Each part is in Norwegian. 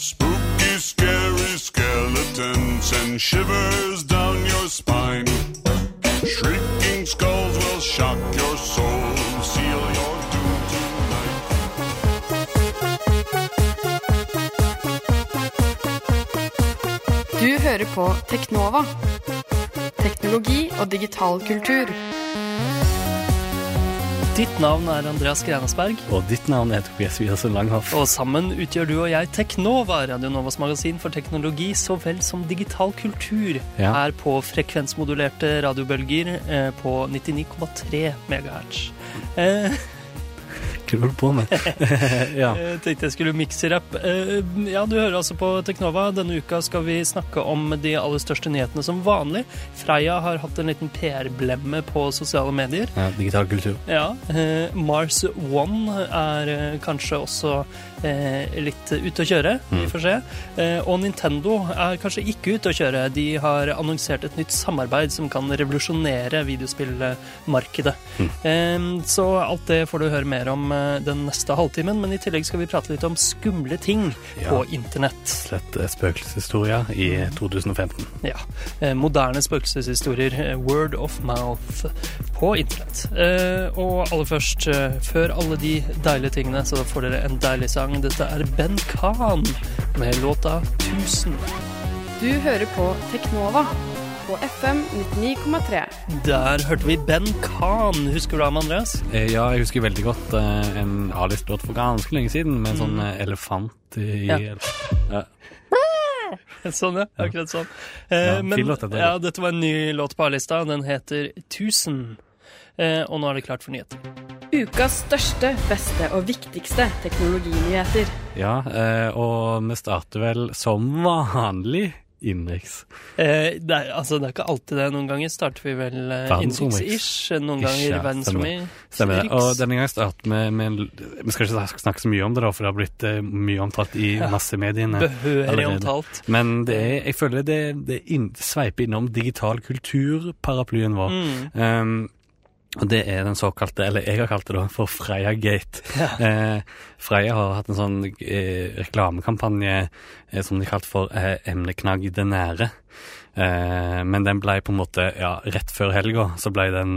Spooky, scary skeletons and shivers down your spine. Shrieking skulls will shock your soul, seal your doom tonight. Du hører på Teknova. Teknologi og digital kultur. Ditt navn er Andreas Grenesberg, Og ditt navn er Tobias Wiersen Langhoff. og sammen utgjør du og jeg Teknova, Radio Novas magasin for teknologi så vel som digital kultur, Ja. her på frekvensmodulerte radiobølger eh, på 99,3 MHz. Eh, Holder du på med? ja. Jeg tenkte jeg skulle mikse-rapp. Eh, Ja, du hører altså på Teknova. Denne uka skal vi snakke om de aller største nyhetene som vanlig. Freia har hatt en liten PR-blemme på sosiale medier. ja. Digital kultur. Ja, eh, Mars One er eh, kanskje også litt ute å kjøre. Vi får se. Og Nintendo er kanskje ikke ute å kjøre. De har annonsert et nytt samarbeid som kan revolusjonere videospillmarkedet. Mm. så alt det får du høre mer om den neste halvtimen, men i tillegg skal vi prate litt om skumle ting Ja. på internett. Slett eh, spøkelseshistorier i 2015. Ja. Eh, moderne spøkelseshistorier. eh, Word of mouth på internett. Eh, og aller først, eh, før alle de deilige tingene, så får dere en deilig sang. Dette er Ben Khan med låta 1000. Du hører på Teknova på FM 99,3. Der hørte vi Ben Khan. Husker du ham, Andreas? Eh, Ja, jeg husker veldig godt eh, en A-liste-låt for ganske lenge siden med en sånn eh, elefant i Ja. ja. Sånn, ja. Akkurat sånn. Ja, Eh, men ja, dette var en ny låt på A-lista. Den heter 1000. Eh, og nå er det klart for nyheter. Ukas største, beste og viktigste teknologinyheter. ja eh, og vi starter vel som vanlig innenriks. Eh, det, er, altså, det er ikke alltid det. Noen ganger starter vi vel eh, innenriks-ish. Noen Ish, ganger ja, verdensromiks. Stemmer det. Og denne gangen starter vi med Vi skal ikke snakke så mye om det, da, for det har blitt eh, mye omtalt i Ja. massemediene. Behørig omtalt. Men det er, jeg føler det, det inn, sveiper innom digital kultur-paraplyen vår. Mm. Um, og det er den såkalte, eller jeg har kalt det da, for Freia Gate. Ja. Eh, Freia har hatt en sånn eh, reklamekampanje eh, som de kalte for eh, Emneknagg det nære. Eh, men den ble på en måte, ja, rett før helga, så ble den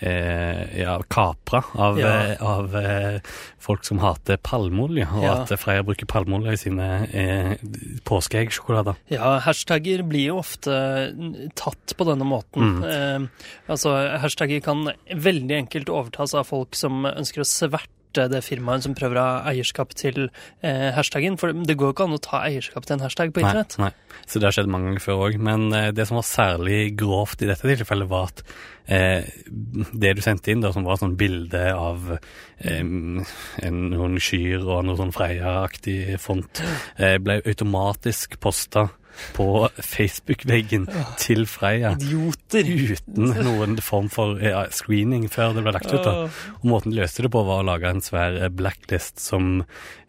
eh, ja, kapra av, Ja. eh, av eh, folk som hater palmeolje, og Ja. at Freia bruker palmeolje i sine eh, påskeeggsjokolader. Ja, hashtagger blir jo ofte tatt på denne måten. Mm. Eh, altså, hashtagger kan veldig enkelt overtas av folk som ønsker å sverte det firmaet som prøver å ha eierskap til eh, hashtaggen. For det går jo ikke an å ta eierskap til en hashtag på internett. Nei, nei. Så det har skjedd mange ganger før òg. Men eh, det som var særlig grovt i dette tilfellet, var at eh, det du sendte inn, da, som var sånn bilde av en, noen kyr og noe sånn Freia-aktig font, eh, ble automatisk posta på Facebook-veggen til Freia. Idioter! Uten noen form for screening før det ble lagt ut. da. Og Måten de løste det på, var å lage en svær eh, blacklist som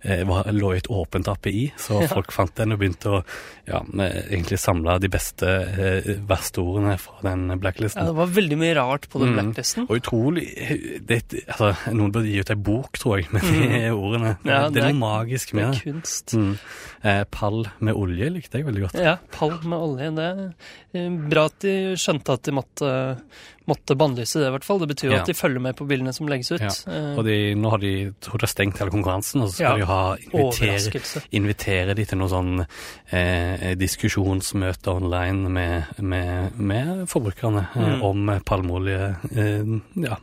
eh, var, lå i et åpent API. Så folk fant den og begynte å ja, egentlig samle de beste, eh, verste ordene fra den Ja, blacklisten. det var veldig mye rart på den Mm. blacklisten. Og utrolig det, altså, Noen burde gi ut ei bok, tror jeg, med de ordene. Mm. Ja, det, er noe magisk Det med er kunst. Mm. Eh, pall med olje likte jeg veldig godt. Ja, pall med olje. Det er eh, bra at de skjønte at de måtte, måtte bannlyse det, i hvert fall. Det betyr jo Ja. at de følger med på bildene som legges ut. Ja. Eh, Og de, nå har de tror jeg, stengt hele konkurransen, og så skal Ja. de ha invitere, invitere de til noe sånn eh, diskusjonsmøte online med, med, med forbrukerne eh, Mm. om palmeolje, eh, ja.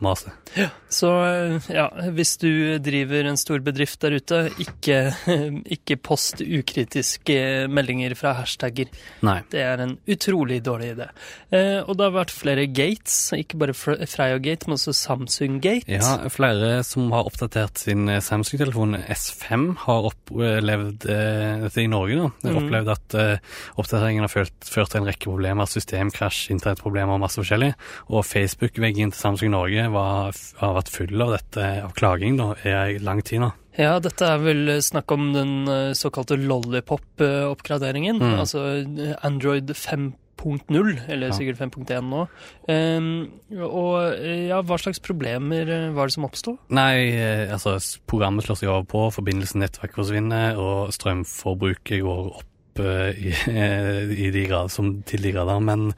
Så eh, ja, hvis du driver en stor bedrift der ute, ikke, ikke post ukritiske meldinger fra hashtagger. Nei. Det er en utrolig dårlig idé. Eh, og det har vært flere gates, ikke bare Fre- Freia Gate, men også Samsung Gate. Ja, flere som har oppdatert sin eh, Samsung-telefon S5 har opplevd eh, dette i Norge da. De har opplevd at eh, oppdateringen har ført, ført til en rekke problemer, systemkrasj, internettproblemer og masse forskjellig. Og Facebook-veggen til Samsung Norge var, har vært full av dette, av klaging da, i lang tid nå. Ja, dette er vel snakk om den såkalte lollipop-oppgraderingen. Mm. Altså Android 5 5.0, eller Ja. sikkert 5.1 nå. Um, og eh, ja, hva slags problemer eh, var det som oppsto? Nei, eh, altså programmet slår seg over på, forbindelsen nettverk forsvinner, og strømforbruket går opp uh, i, i de grad, som, til de grader. Men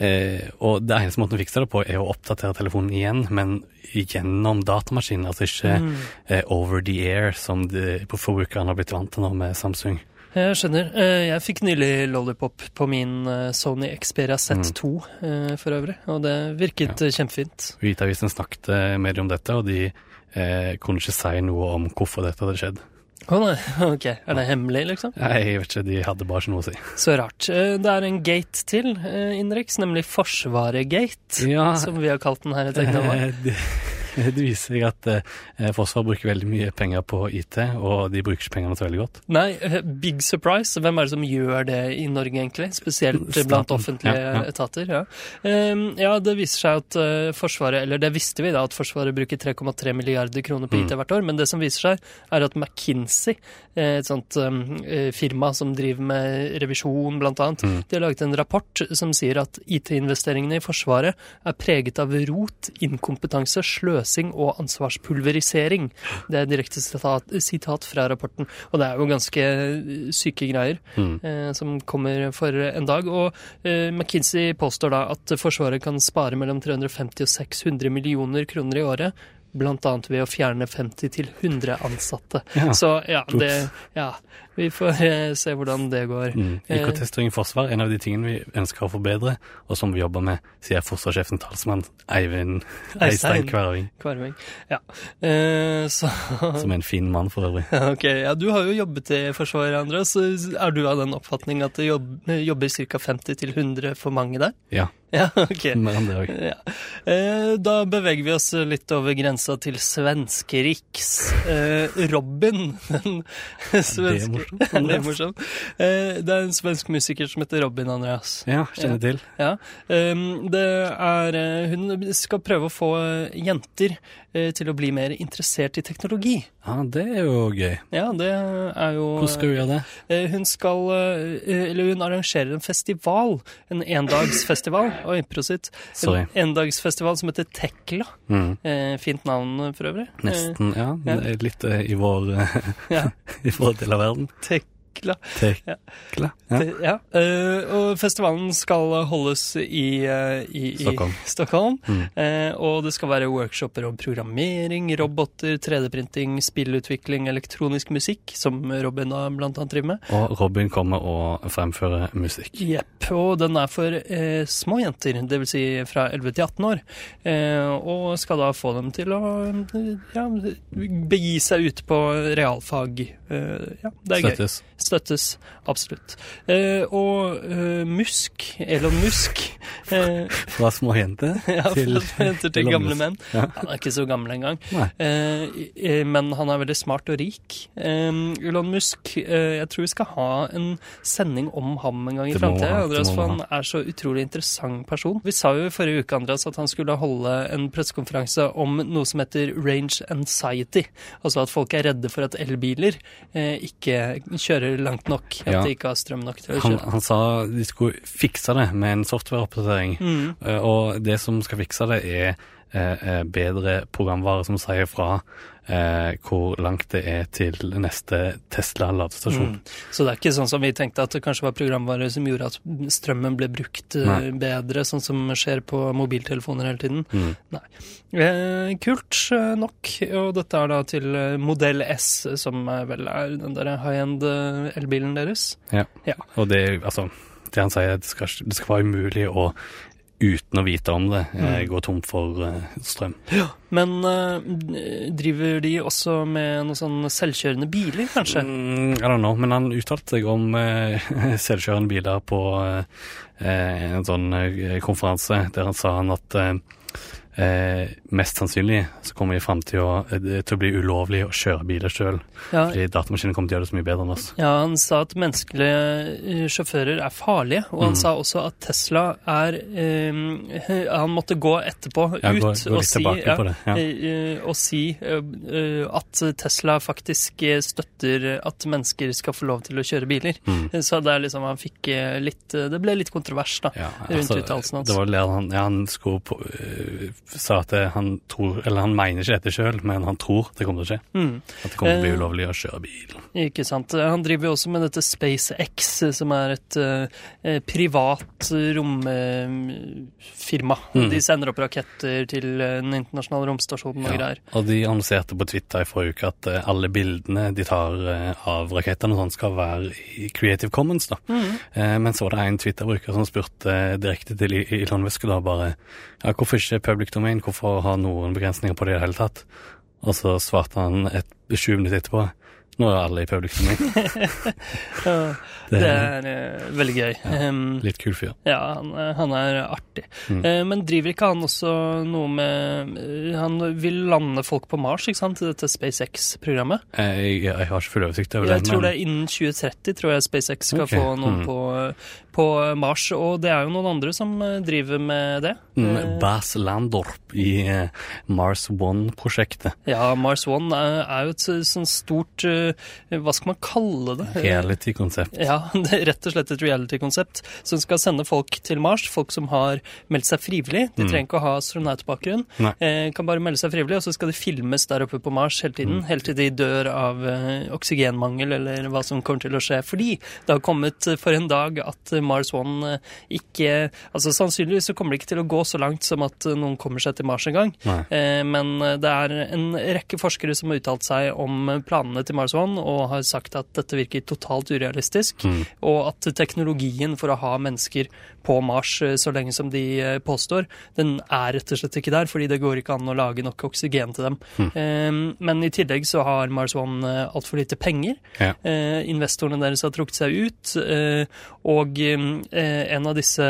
eh, Og det eneste måten å fikse det på, er å oppdatere telefonen igjen, men gjennom datamaskinen, altså ikke Mm. eh, over the air, som de, forbrukerne har blitt vant til nå med Samsung. Jeg skjønner. Eh, Jeg fikk nylig Lollipop på min eh, Sony Xperia Z2 mm. for øvrig, og det virket ja. kjempefint. Hvitavisen snakket mer om dette, og de eh, kunne ikke si noe om hvorfor dette hadde skjedd. Å nei, ok. Er det hemmelig, liksom? Nei, jeg vet ikke, de hadde bare ikke noe å si. Så rart. Eh, Det er en gate til, eh, innenriks, nemlig Forsvaret-gate, Ja, som vi har kalt den her i Teknova. Det, viser seg at eh, Forsvaret bruker veldig mye penger på IT, og de bruker ikke pengene så veldig godt. Nei, eh, big surprise. Hvem er det som gjør det i Norge, egentlig? Spesielt eh, blant offentlige Ja, ja. etater. Ja. Um, ja, det viser seg at uh, Forsvaret, eller det visste vi da, at Forsvaret bruker 3,3 milliarder kroner på Mm. IT hvert år, men det som viser seg, er at McKinsey, et sånt um, firma som driver med revisjon, blant annet, Mm. de har laget en rapport som sier at IT-investeringene i Forsvaret er preget av rot, inkompetanse, sløsing og ansvarspulverisering. Det er direkte sitat, sitat fra rapporten. Og det er jo ganske eh, syke greier Mm. eh, som kommer for en dag. Og eh, McKinsey påstår da at Forsvaret kan spare mellom 350 og 600 millioner kroner i året. Annet ved å fjerne 50 til 100 ansatte. Ja. Så ja, det, ja vi får eh, se hvordan det går. Mm. IKT-styring i forsvar en av de tingene vi ønsker å forbedre, og som vi jobber med, sier forsvarssjefen talsmann Eivind Eistein. Kverving, Kvarving. Ja. Eh, så som en fin mann for øvrig. Ok, ja, Du har jo jobbet i Forsvaret, Andreas. Er du av den oppfatning at det jobb, jobber ca. 50 til 100 for mange der? Ja, Ja, ok. Ja. Eh, Da beveger vi oss litt over grensa til svenskeriks. Eh, Robin, den svenske morsomt? Er det morsomt? Eh, Det er en svensk musiker som heter Robin, Andreas. Ja, kjenner til. Ja. Um, det er eh, Hun skal prøve å få eh, jenter til å bli mer interessert i teknologi. Ja, det er jo gøy. Ja, det er jo Hvordan skal hun gjøre det? Hun skal Eller hun arrangerer en festival. En endagsfestival. Oi, prosit. Sorry. En endagsfestival som heter Tekla. Mm. Fint navn for øvrig. Nesten, ja. ja. Er litt i vår, ja. i vår del av verden. take Tekla. Tekla. Ja. Ja. Eh, og festivalen skal holdes i, eh, i, i Stockholm. Stockholm. Mm. Eh, og det skal være workshoper om programmering, roboter, 3D-printing, spillutvikling, elektronisk musikk, som Robin da blant annet driver med. Og Robin kommer og fremfører musikk. Jepp. Og den er for eh, små jenter, dvs. Si fra 11 til 18 år. Eh, og skal da få dem til å ja, begi seg ut på realfag. Eh, ja, det er gøy. Støttes. Absolutt. Eh, og eh, Musk, Elon Musk eh, Fra småjenter ja, til fra jenter til gamle menn. Ja. Han er ikke så gammel engang. Eh, eh, men han er veldig smart og rik. Eh, Elon Musk, eh, jeg tror vi skal ha en sending om ham en gang i framtida. for han er så utrolig interessant person. Vi sa jo i forrige uke Andreas, at han skulle holde en pressekonferanse om noe som heter range anxiety. Altså at folk er redde for at elbiler eh, ikke kjører langt nok. At Ja. de ikke har strøm nok til å Han, kjøre. han sa de skulle fikse det med en softwareoppdatering. Mm. Eh, Og det som skal fikse det, er eh, eh, bedre programvare som sier fra eh, hvor langt det er til neste Tesla-ladestasjon. Mm. Så det er ikke sånn som vi tenkte at det kanskje var programvare som gjorde at strømmen ble brukt eh, Nei. bedre, sånn som skjer på mobiltelefoner hele tiden. Mm. Eh, kult eh, nok, og dette er da til eh, modell S, som vel er den der high-end elbilen deres. Ja, Og det, altså, det han sier, det skal, det skal være umulig å uten å vite om det, eh, Mm. går tom for strøm. Ja, Men uh, driver de også med noen sånn selvkjørende biler, kanskje? Mm, I don't know, men han uttalte seg om uh, selvkjørende biler på uh, en sånn eh, konferanse der han sa han at eh, eh, mest sannsynlig så kommer i framtida eh, til å bli ulovlig å kjøre biler sjøl. Ja, Fordi datamaskinen kommer til å gjøre det så mye bedre enn oss. ja, han sa at menneskelige eh, sjåfører er farlige, og han Mm. sa også at Tesla er eh, Han måtte gå etterpå Ja, ut gå, gå og si ja, det. Eh, og si eh, eh, at Tesla faktisk eh, støtter at mennesker skal få lov til å kjøre biler. Mm. Eh, Så det er liksom han fikk eh, litt eh, Det ble litt kontrovers, da. Rundt uttalelsen hans. Det var det han, ja, han skulle på, sa at han tror Eller han mener ikke dette sjøl, men han tror det kommer til å skje. Mm. At det kommer til å bli Eh, ulovlig å kjøre bil. Ikke sant. Han driver jo også med dette SpaceX, som er et eh, eh, privat romfirma. Mm. De sender opp raketter til eh, den internasjonale romstasjonen og Ja, greier. og de annonserte på Twitter i forrige uke at eh, alle bildene de tar eh, av rakettene og sånn skal være i Creative Commons. da. Mm. Eh, men så var det en Twitter-bruker som spurte eh, direkte til Elon Musk da bare ja, hvorfor ikke public domain, hvorfor ha noen begrensninger på det i det hele tatt? Og så svarte han et, sju minutter etterpå nå er alle i publikum. Ja, Det er eh, veldig gøy. Um, litt kul fyr. ja, han, eh, han er artig. Mm. Uh, men driver ikke han også noe med Han vil lande folk på Mars, ikke sant? I dette SpaceX-programmet? Jeg, jeg har ikke full oversikt over det. Jeg tror det er innen 2030 tror jeg SpaceX skal okay. få noen mm. på, på Mars. Og det er jo noen andre som driver med det. Mm, Bas Landorp i Mars One-prosjektet. Ja, Mars One er, er jo et så- sånn stort eh, Hva skal man kalle det? Reality-konsept. Ja, det rett og slett et reality-konsept som skal sende folk til Mars. Folk som har meldt seg frivillig. De Mm. trenger ikke å ha astronautbakgrunn. Eh, kan bare melde seg frivillig, og så skal de filmes der oppe på Mars hele tiden. Mm. Helt til de dør av eh, oksygenmangel eller hva som kommer til å skje. Fordi det har kommet eh, for en dag at eh, Mars One eh, ikke Altså sannsynligvis så kommer det ikke til å gå så langt som at eh, noen kommer seg til Mars en gang. Eh, Men eh, det er en rekke forskere som har uttalt seg om eh, planene til Mars One, og har sagt at dette virker totalt urealistisk, Mm. og at teknologien for å ha mennesker på Mars eh, så lenge som de eh, påstår, den er rett og slett ikke der, fordi det går ikke an å lage nok oksygen til dem. Mm. Eh, Men i tillegg så har Mars One altfor lite penger. Ja. Investorene deres har trukket seg ut, og en av disse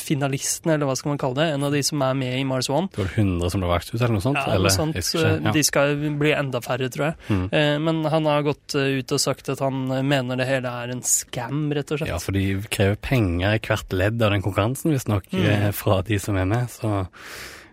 finalistene, eller hva skal man kalle det, en av de som er med i Mars One, Det var 100 som ble valgt ut, eller noe sånt? ja, noe sånt. Eller. De skal bli enda færre, tror jeg. Mm. Men han har gått eh, ut og sagt at han eh, mener det hele er en scam, rett og slett. Ja, for de krever penger i hvert ledd av den konkurransen, visstnok, Mm. eh, fra de som er med. Så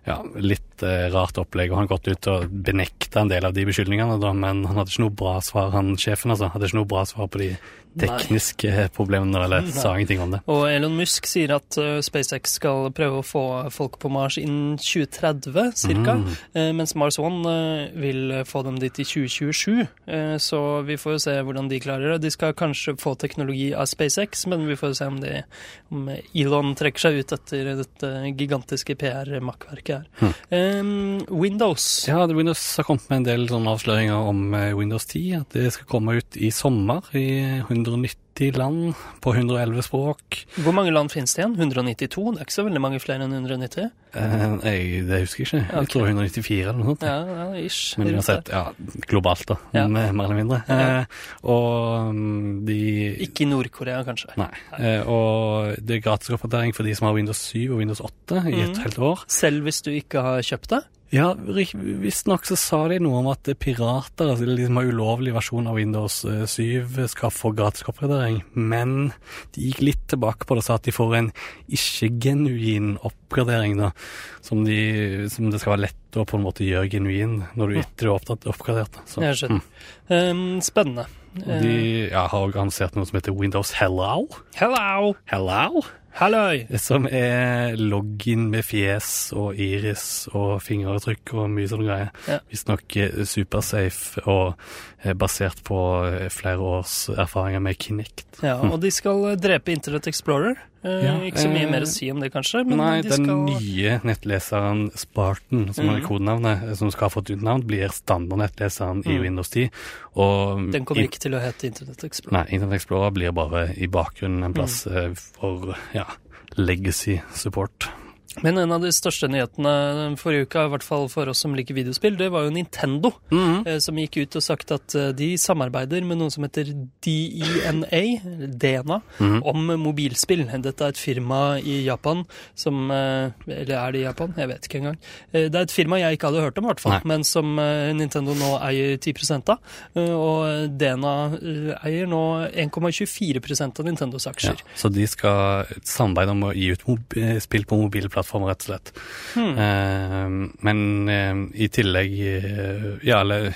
ja, litt eh, rart opplegg. Og han gått ut og benekta en del av de beskyldningene, da, men han hadde ikke noe bra svar, han sjefen, altså. Hadde ikke noe bra svar på de tekniske problemene, eller Nei. sa ingenting om det. Og Elon Musk sier at uh, SpaceX skal prøve å få folk på Mars innen 2030 ca. Mm. uh, mens Mars One uh, vil få dem dit i 2027. Eh, så vi får jo se hvordan de klarer det. De skal kanskje få teknologi av SpaceX, men vi får jo se om, de, om Elon trekker seg ut etter dette gigantiske PR-makkverket her. Mm. Um, Windows. Ja, Windows har kommet med en del avsløringer om eh, Windows 10. At det skal komme ut i sommer i 190 land på 111 språk. Hvor mange land finnes det igjen? 192? Det er ikke så veldig mange flere enn 190? Eh, jeg, det husker jeg ikke. Jeg tror 194 eller noe sånt. Ja, ja ish. Men uansett, ja, globalt da, Ja. mer eller mindre. Eh, og mm, de... Ikke i Nord-Korea, kanskje. Nei. Eh, og det er gratisoppdatering for de som har Windows 7 og Windows 8 i et Mhm. helt år. Selv hvis du ikke har kjøpt det? Ja, visstnok så sa de noe om at pirater, altså de som har ulovlig versjon av Windows eh, 7, skal få gratis oppgradering, Men de gikk litt tilbake på det og sa at de får en ikke-genuin oppgradering, da. Som, de, som det skal være lett å på en måte gjøre genuin når du etter du har oppgradert. Så, Jeg skjønner. Um, spennende. De ja, har organisert noe som heter Windows Hello. Hello! Hello? Halløy! Som er login med fjes og iris og fingeravtrykk og mye sånne greier. Ja. Visstnok supersafe og eh, basert på eh, flere års erfaringer med Kinect. Ja, og de skal eh, drepe Internet Explorer. Ja, ikke så mye mer å si om det, kanskje, men Nei, de den skal nye nettleseren Spartan, som er Mhm. kodenavnet, som skal ha fått ut navn, blir standardnettleseren i Mhm. Windows 10. Og Den kommer ikke til å hete Internett Explorer. Nei, Internet Explorer blir bare i bakgrunnen en plass Mm. for ja, legacy support. Men en av de største nyhetene forrige uka, i hvert fall for oss som liker videospill, det var jo Nintendo, mm -hmm. som gikk ut og sagt at eh, de samarbeider med noen som heter DENA, DNA, mm -hmm. om mobilspill. Dette er et firma i Japan som eh, Eller er det i Japan? Jeg vet ikke engang. Det er et firma jeg ikke hadde hørt om, i hvert fall, Nei. men som Nintendo nå eier 10 av. Og DNA eier nå 1,24 av Nintendos Ja, aksjer. så de skal samarbeide om å gi ut spill på mobilplattformer, rett og slett. Hmm. Eh, men eh, i tillegg eh, Ja, eller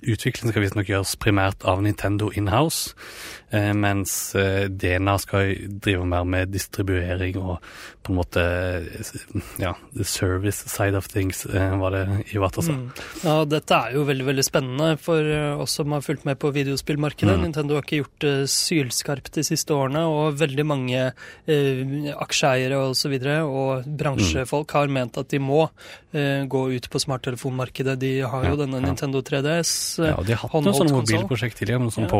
utviklingen skal visstnok gjøres primært av Nintendo in-house, mens eh, DNA skal drive mer med distribuering og på en måte eh, Ja, the service side of things, eh, var det Iwata sa. Mm. Ja, dette er jo veldig veldig spennende for eh, oss som har fulgt med på videospillmarkedet. Mm. Nintendo har ikke gjort det sylskarpt de siste årene, og veldig mange eh, aksjeeiere osv. Og, så og bransjefolk har ment at de må eh, gå ut på smarttelefonmarkedet. De har jo Ja, denne ja. Nintendo 3DS. eh, Ja, og De har hatt noen sånne mobilprosjekt tidligere, noen sånne Ja.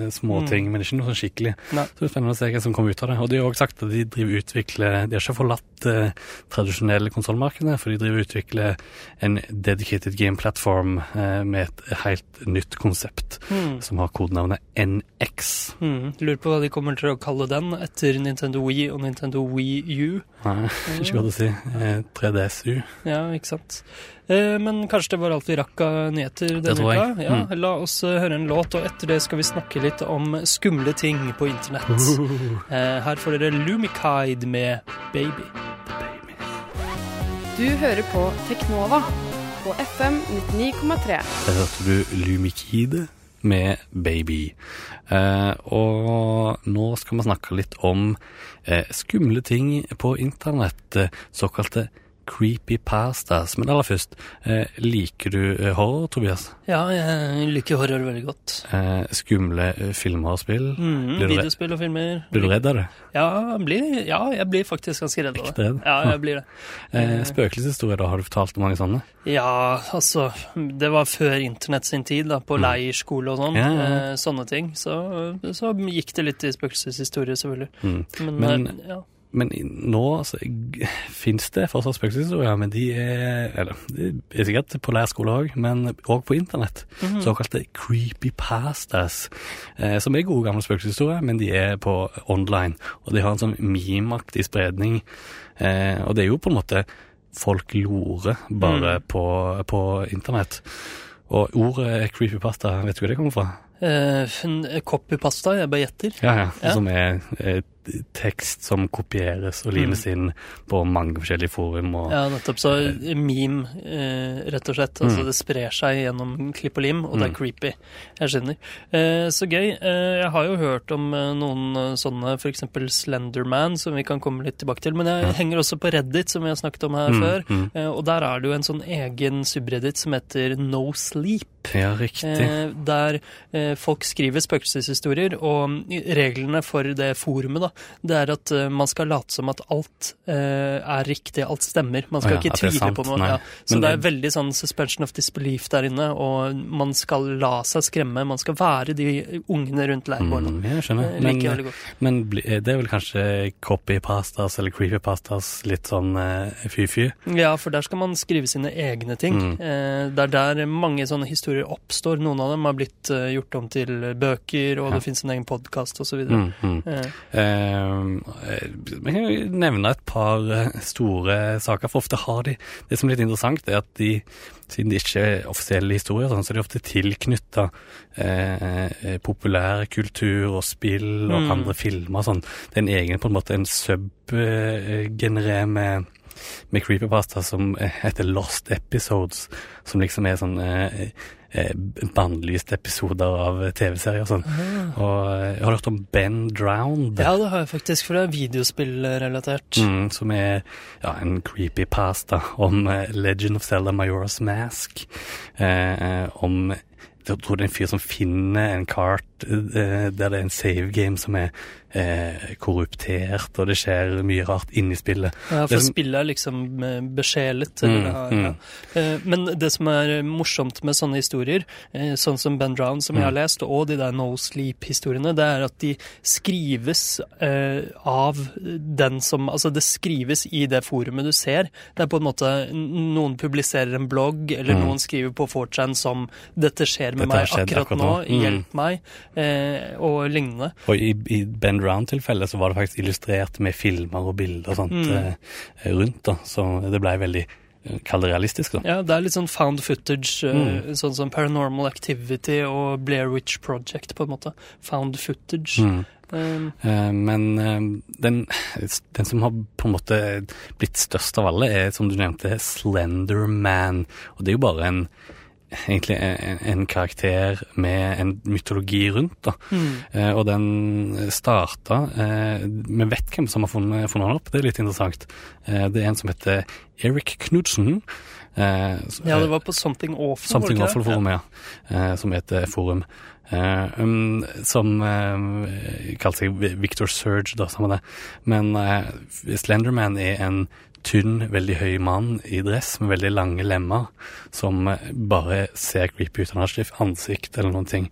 Pokémon-småting, Mm. men ikke noe sånn skikkelig. Nei. Så det er spennende å se hva som kommer ut av det. Og de har også sagt at de driver utvikler De har ikke forlatt eh, tradisjonelle konsollmarkedet, for de driver utvikler en dedicated game platform eh, med et helt nytt konsept Mm. som har kodenavnet NX. Mm. Lurer på hva de kommer til å kalle den etter Nintendo Wii og Nintendo Wii U. Nei, ikke godt å si. Eh, 3DSU. Ja, ikke sant. Eh, men kanskje det var alt vi rakk av nyheter denne tror jeg. uka? Ja, Mm. La oss eh, høre en låt, og etter det skal vi snakke litt om skumle ting på internett. Eh, her får dere Lumikide med Baby. Du hører på Teknova på FM 99,3. Der hørte du Lumikide med Baby. Eh, og nå skal vi snakke litt om eh, skumle ting på internett, eh, såkalte creepypastas. Men aller først, eh, liker du eh, horror, Tobias? Ja, jeg liker horror veldig godt. Eh, skumle filmer og spill? Mm, videospill og filmer. Blir du redd av det? Ja, blir, ja, jeg blir faktisk ganske redd av det. redd? Ja, jeg blir det. Eh, spøkelseshistorie, da? Har du fortalt mange sånne? Ja, altså Det var før internett sin tid, da, på leirskole og sånn. Mm. Ja, ja. Eh, sånne ting. Så, så gikk det litt i spøkelseshistorie, selvfølgelig. Mm. Men, Men- eh, ja. Men nå altså, fins det fortsatt spøkelseshistorier, men de er Eller de er sikkert på lærerskole òg, men òg på internett. Mhm. Såkalte creepypastas, eh, som er gode gamle spøkelseshistorier, men de er på online. Og de har en sånn memeaktig spredning. Eh, og det er jo på en måte folk lorer bare Mm. på, på internett. Og ordet creepypasta, vet du hvor det kommer fra? Eh, copypasta, jeg bare gjetter. Ja, ja. Ja. Som er eh, tekst som kopieres og limes inn på mange forskjellige forum. Og, Mm. Ja, nettopp. Så meme, eh, rett og slett. Altså Mm. det sprer seg gjennom klipp og lim, og det Mm. er creepy. Jeg skjønner. Eh, så gøy. Eh, jeg har jo hørt om eh, noen eh, sånne, f.eks. Slenderman, som vi kan komme litt tilbake til. Men jeg henger også på Reddit, som vi har snakket om her Mm, før. mm. Eh, og der er det jo en sånn egen subreddit som heter No Sleep. Ja, riktig. Eh, der eh, folk skriver spøkelseshistorier, og mm, reglene for det forumet, da, det er at eh, man skal late som at alt eh, er riktig, alt stemmer. Man skal oh, ja, ikke tvile sant, på noe. Ja. Så det, det er veldig sånn suspension of disbelief der inne, og man skal la seg skremme. Man skal være de ungene rundt leirbålet. Mm, jeg skjønner. Eh, Men, men det er vel kanskje copypastas eller creepypastas litt sånn eh, fy-fy? Ja, for der skal man skrive sine egne ting. Mm. Eh, det er der mange sånne historier oppstår. Noen av dem har blitt eh, gjort om til bøker, og Ja. det finnes en egen podkast osv. Mm, mm. Eh, Eh, Vi kan jo nevne et par eh, store saker, for ofte har de Det som er litt interessant, er at de, siden de ikke er offisielle historier, sånn, så er de ofte tilknytta eh, eh, populærkultur og spill og Mm. andre filmer sånn. Det er en egen på en måte en sub-generé med med creepypasta som eh, heter Lost Episodes, som liksom er sånn eh, eh, bannlyste episoder av TV-serier og sånn. Og eh, jeg har hørt om Ben Drowned. Ja, det har jeg faktisk, for det er videospillrelatert. Mm, som er ja, en creepypasta om eh, Legend of Zelda Majora's Mask. Eh, eh, om jeg tror det er en fyr som finner en kart eh, der det er en save game som er eh, korruptert, og det skjer mye rart inni spillet. Ja, Det for som- spillet er liksom eh, besjelet. Mm, har- mm. ja. Eh, Men det som er morsomt med sånne historier, sånn som Ben Drown, som jeg har Mm. lest, og de der No Sleep-historiene, det er at de skrives eh, av den som Altså, det skrives i det forumet du ser. Det er på en måte Noen publiserer en blogg, eller Mm. noen skriver på 4chan som 'Dette skjer med Dette meg skjedd akkurat, akkurat nå. Mm. hjelp meg', og lignende. Og i, i Ben Round-tilfellet så var det faktisk illustrert med filmer og bilder og sånt Mm. eh, rundt, da. Så det blei veldig eh, Kall det realistisk, da. Ja, det er litt sånn found footage, eh, Mm. sånn som Paranormal Activity og Blair Witch Project, på en måte. Found footage. Mm. Um, Eh, Men eh, den, den som har på en måte blitt størst av alle, er som du nevnte, Slenderman. Og det er jo bare en egentlig en, en karakter med en mytologi rundt, da. mm. Eh, og den starta eh, Vi vet hvem som har funnet, funnet den opp, det er litt interessant. Eh, det er en som heter Eric Knudsen. Eh, Ja, det var på Something Awful. Something ikke det? Awful-forum, ja. Eh, som heter Forum. Eh, um, som kalte seg Victor Surge, da, samme det. Men eh, Slenderman er en tynn, veldig høy mann i dress med veldig lange lemmer, som eh, bare ser creepy ut. Han har ikke ansikt eller noen ting.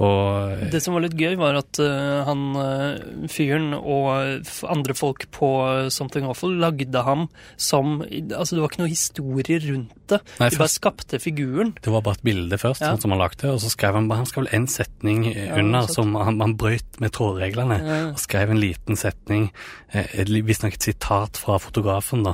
Og Det som var litt gøy, var at uh, han eh, fyren og andre folk på eh, Something Awful lagde ham som Altså, det var ikke noe historie rundt det. Nei, De bare skapte figuren. Det var bare et bilde først, Ja. sånn som han lagde, og så skrev han bare Han skrev vel en setning eh, Ja, under som han, han brøyt med trådreglene. Ja. Og skrev en liten setning, eh, visstnok et sitat fra fotografen, da,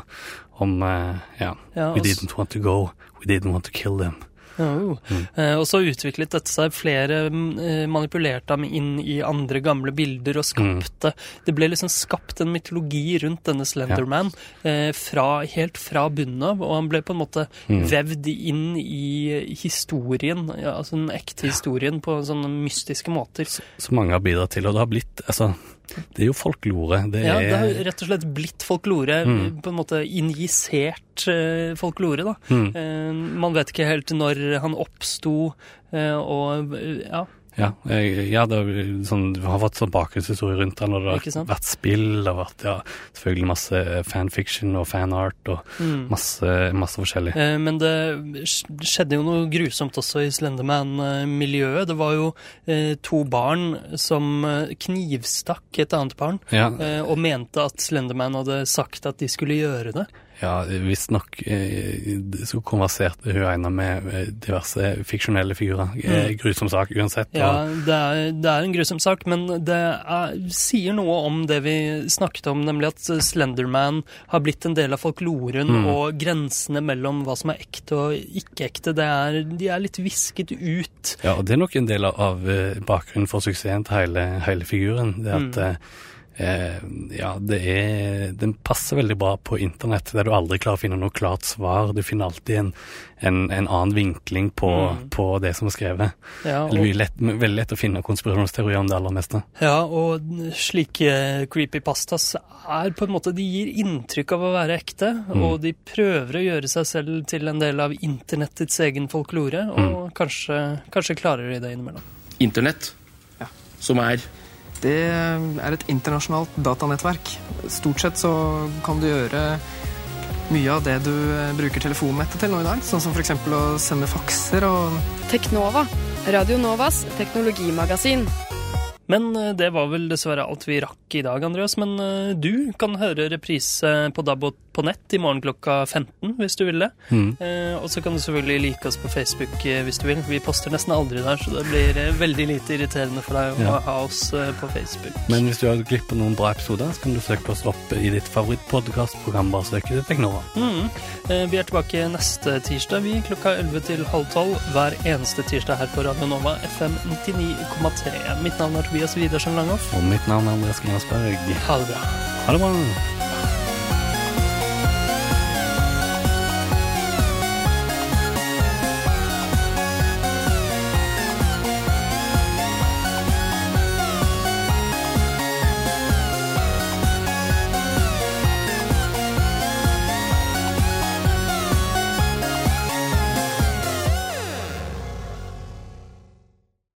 om eh, ja, Ja, We didn't want to go, we didn't want to kill them. Jo. Mm. Eh, og så utviklet dette seg. Flere mm, eh, manipulerte ham inn i andre gamle bilder og Mm. skapte Det ble liksom skapt en mytologi rundt denne Slenderman eh, fra, helt fra bunnen av, og han ble på en måte Mm. vevd inn i historien, ja, altså den ekte historien, på sånne mystiske måter. Så mange har bidratt til, og det har blitt Altså, det er jo folklore. Det Ja, er det har rett og slett blitt folklore, Mm. på en måte injisert eh, folklore, da. mm, Eh, man vet ikke helt når han oppsto, eh, og ja. Ja, jeg, ja, det er sånn, har fått sånn bakgrunnshistorie rundt den, og det har vært spill, det har vært ja, selvfølgelig masse fanfiction og fanart og Mm. masse, masse forskjellig. Eh, Men det skjedde jo noe grusomt også i Slenderman-miljøet. Det var jo eh, to barn som eh, knivstakk et annet barn, Ja, eh, og mente at Slenderman hadde sagt at de skulle gjøre det. Ja, visstnok eh, så konverserte hun ene med eh, diverse fiksjonelle figurer. Eh, Grusom sak uansett. Mm. Ja, det er, det er en grusom sak, men det er, sier noe om det vi snakket om, nemlig at Slenderman har blitt en del av folkloren, Mm. og grensene mellom hva som er ekte og ikke ekte, det er, de er litt visket ut. ja, og det er nok en del av, bakgrunnen for suksessen til hele, hele figuren. Det at Mm. Eh, ja, det er Den passer veldig bra på internett, der du aldri klarer å finne noe klart svar. Du finner alltid en, en, en annen vinkling på, Mm. på det som er skrevet. Ja, Eller og, mye lett, veldig lett å finne konspirasjonsteorier om det aller meste. ja, og slike creepypastas er på en måte De gir inntrykk av å være ekte, Mm. og de prøver å gjøre seg selv til en del av internettets egen folklore, og kanskje, kanskje klarer de det innimellom. Internett, Ja. som er Det er et internasjonalt datanettverk. Stort sett så kan du gjøre mye av det du eh, bruker telefonnettet til nå i dag. Sånn som f.eks. å sende fakser og Teknova, Radio Novas teknologimagasin. Men eh, det var vel dessverre alt vi rakk i dag, Andreas. Men eh, du kan høre reprise på DAB på nett i morgen klokka 15 hvis du vil det. Mm. Eh, og så kan du selvfølgelig like oss på Facebook hvis du vil. Vi poster nesten aldri der, så det blir veldig lite irriterende for deg å Ja. ha oss på Facebook. Men hvis du har glipp av noen bra episoder, så kan du søke oss opp i ditt favorittpodkastprogram. Bare søk det Teknova. Mm. Eh, vi er tilbake neste tirsdag, vi, klokka 11 til halv 12 hver eneste tirsdag her på Radio Nova FM 99,3. Mitt navn er Tobias Widersen Langhoff. Og mitt navn er Andreas Grenasberg. Ha det bra. Ha det bra.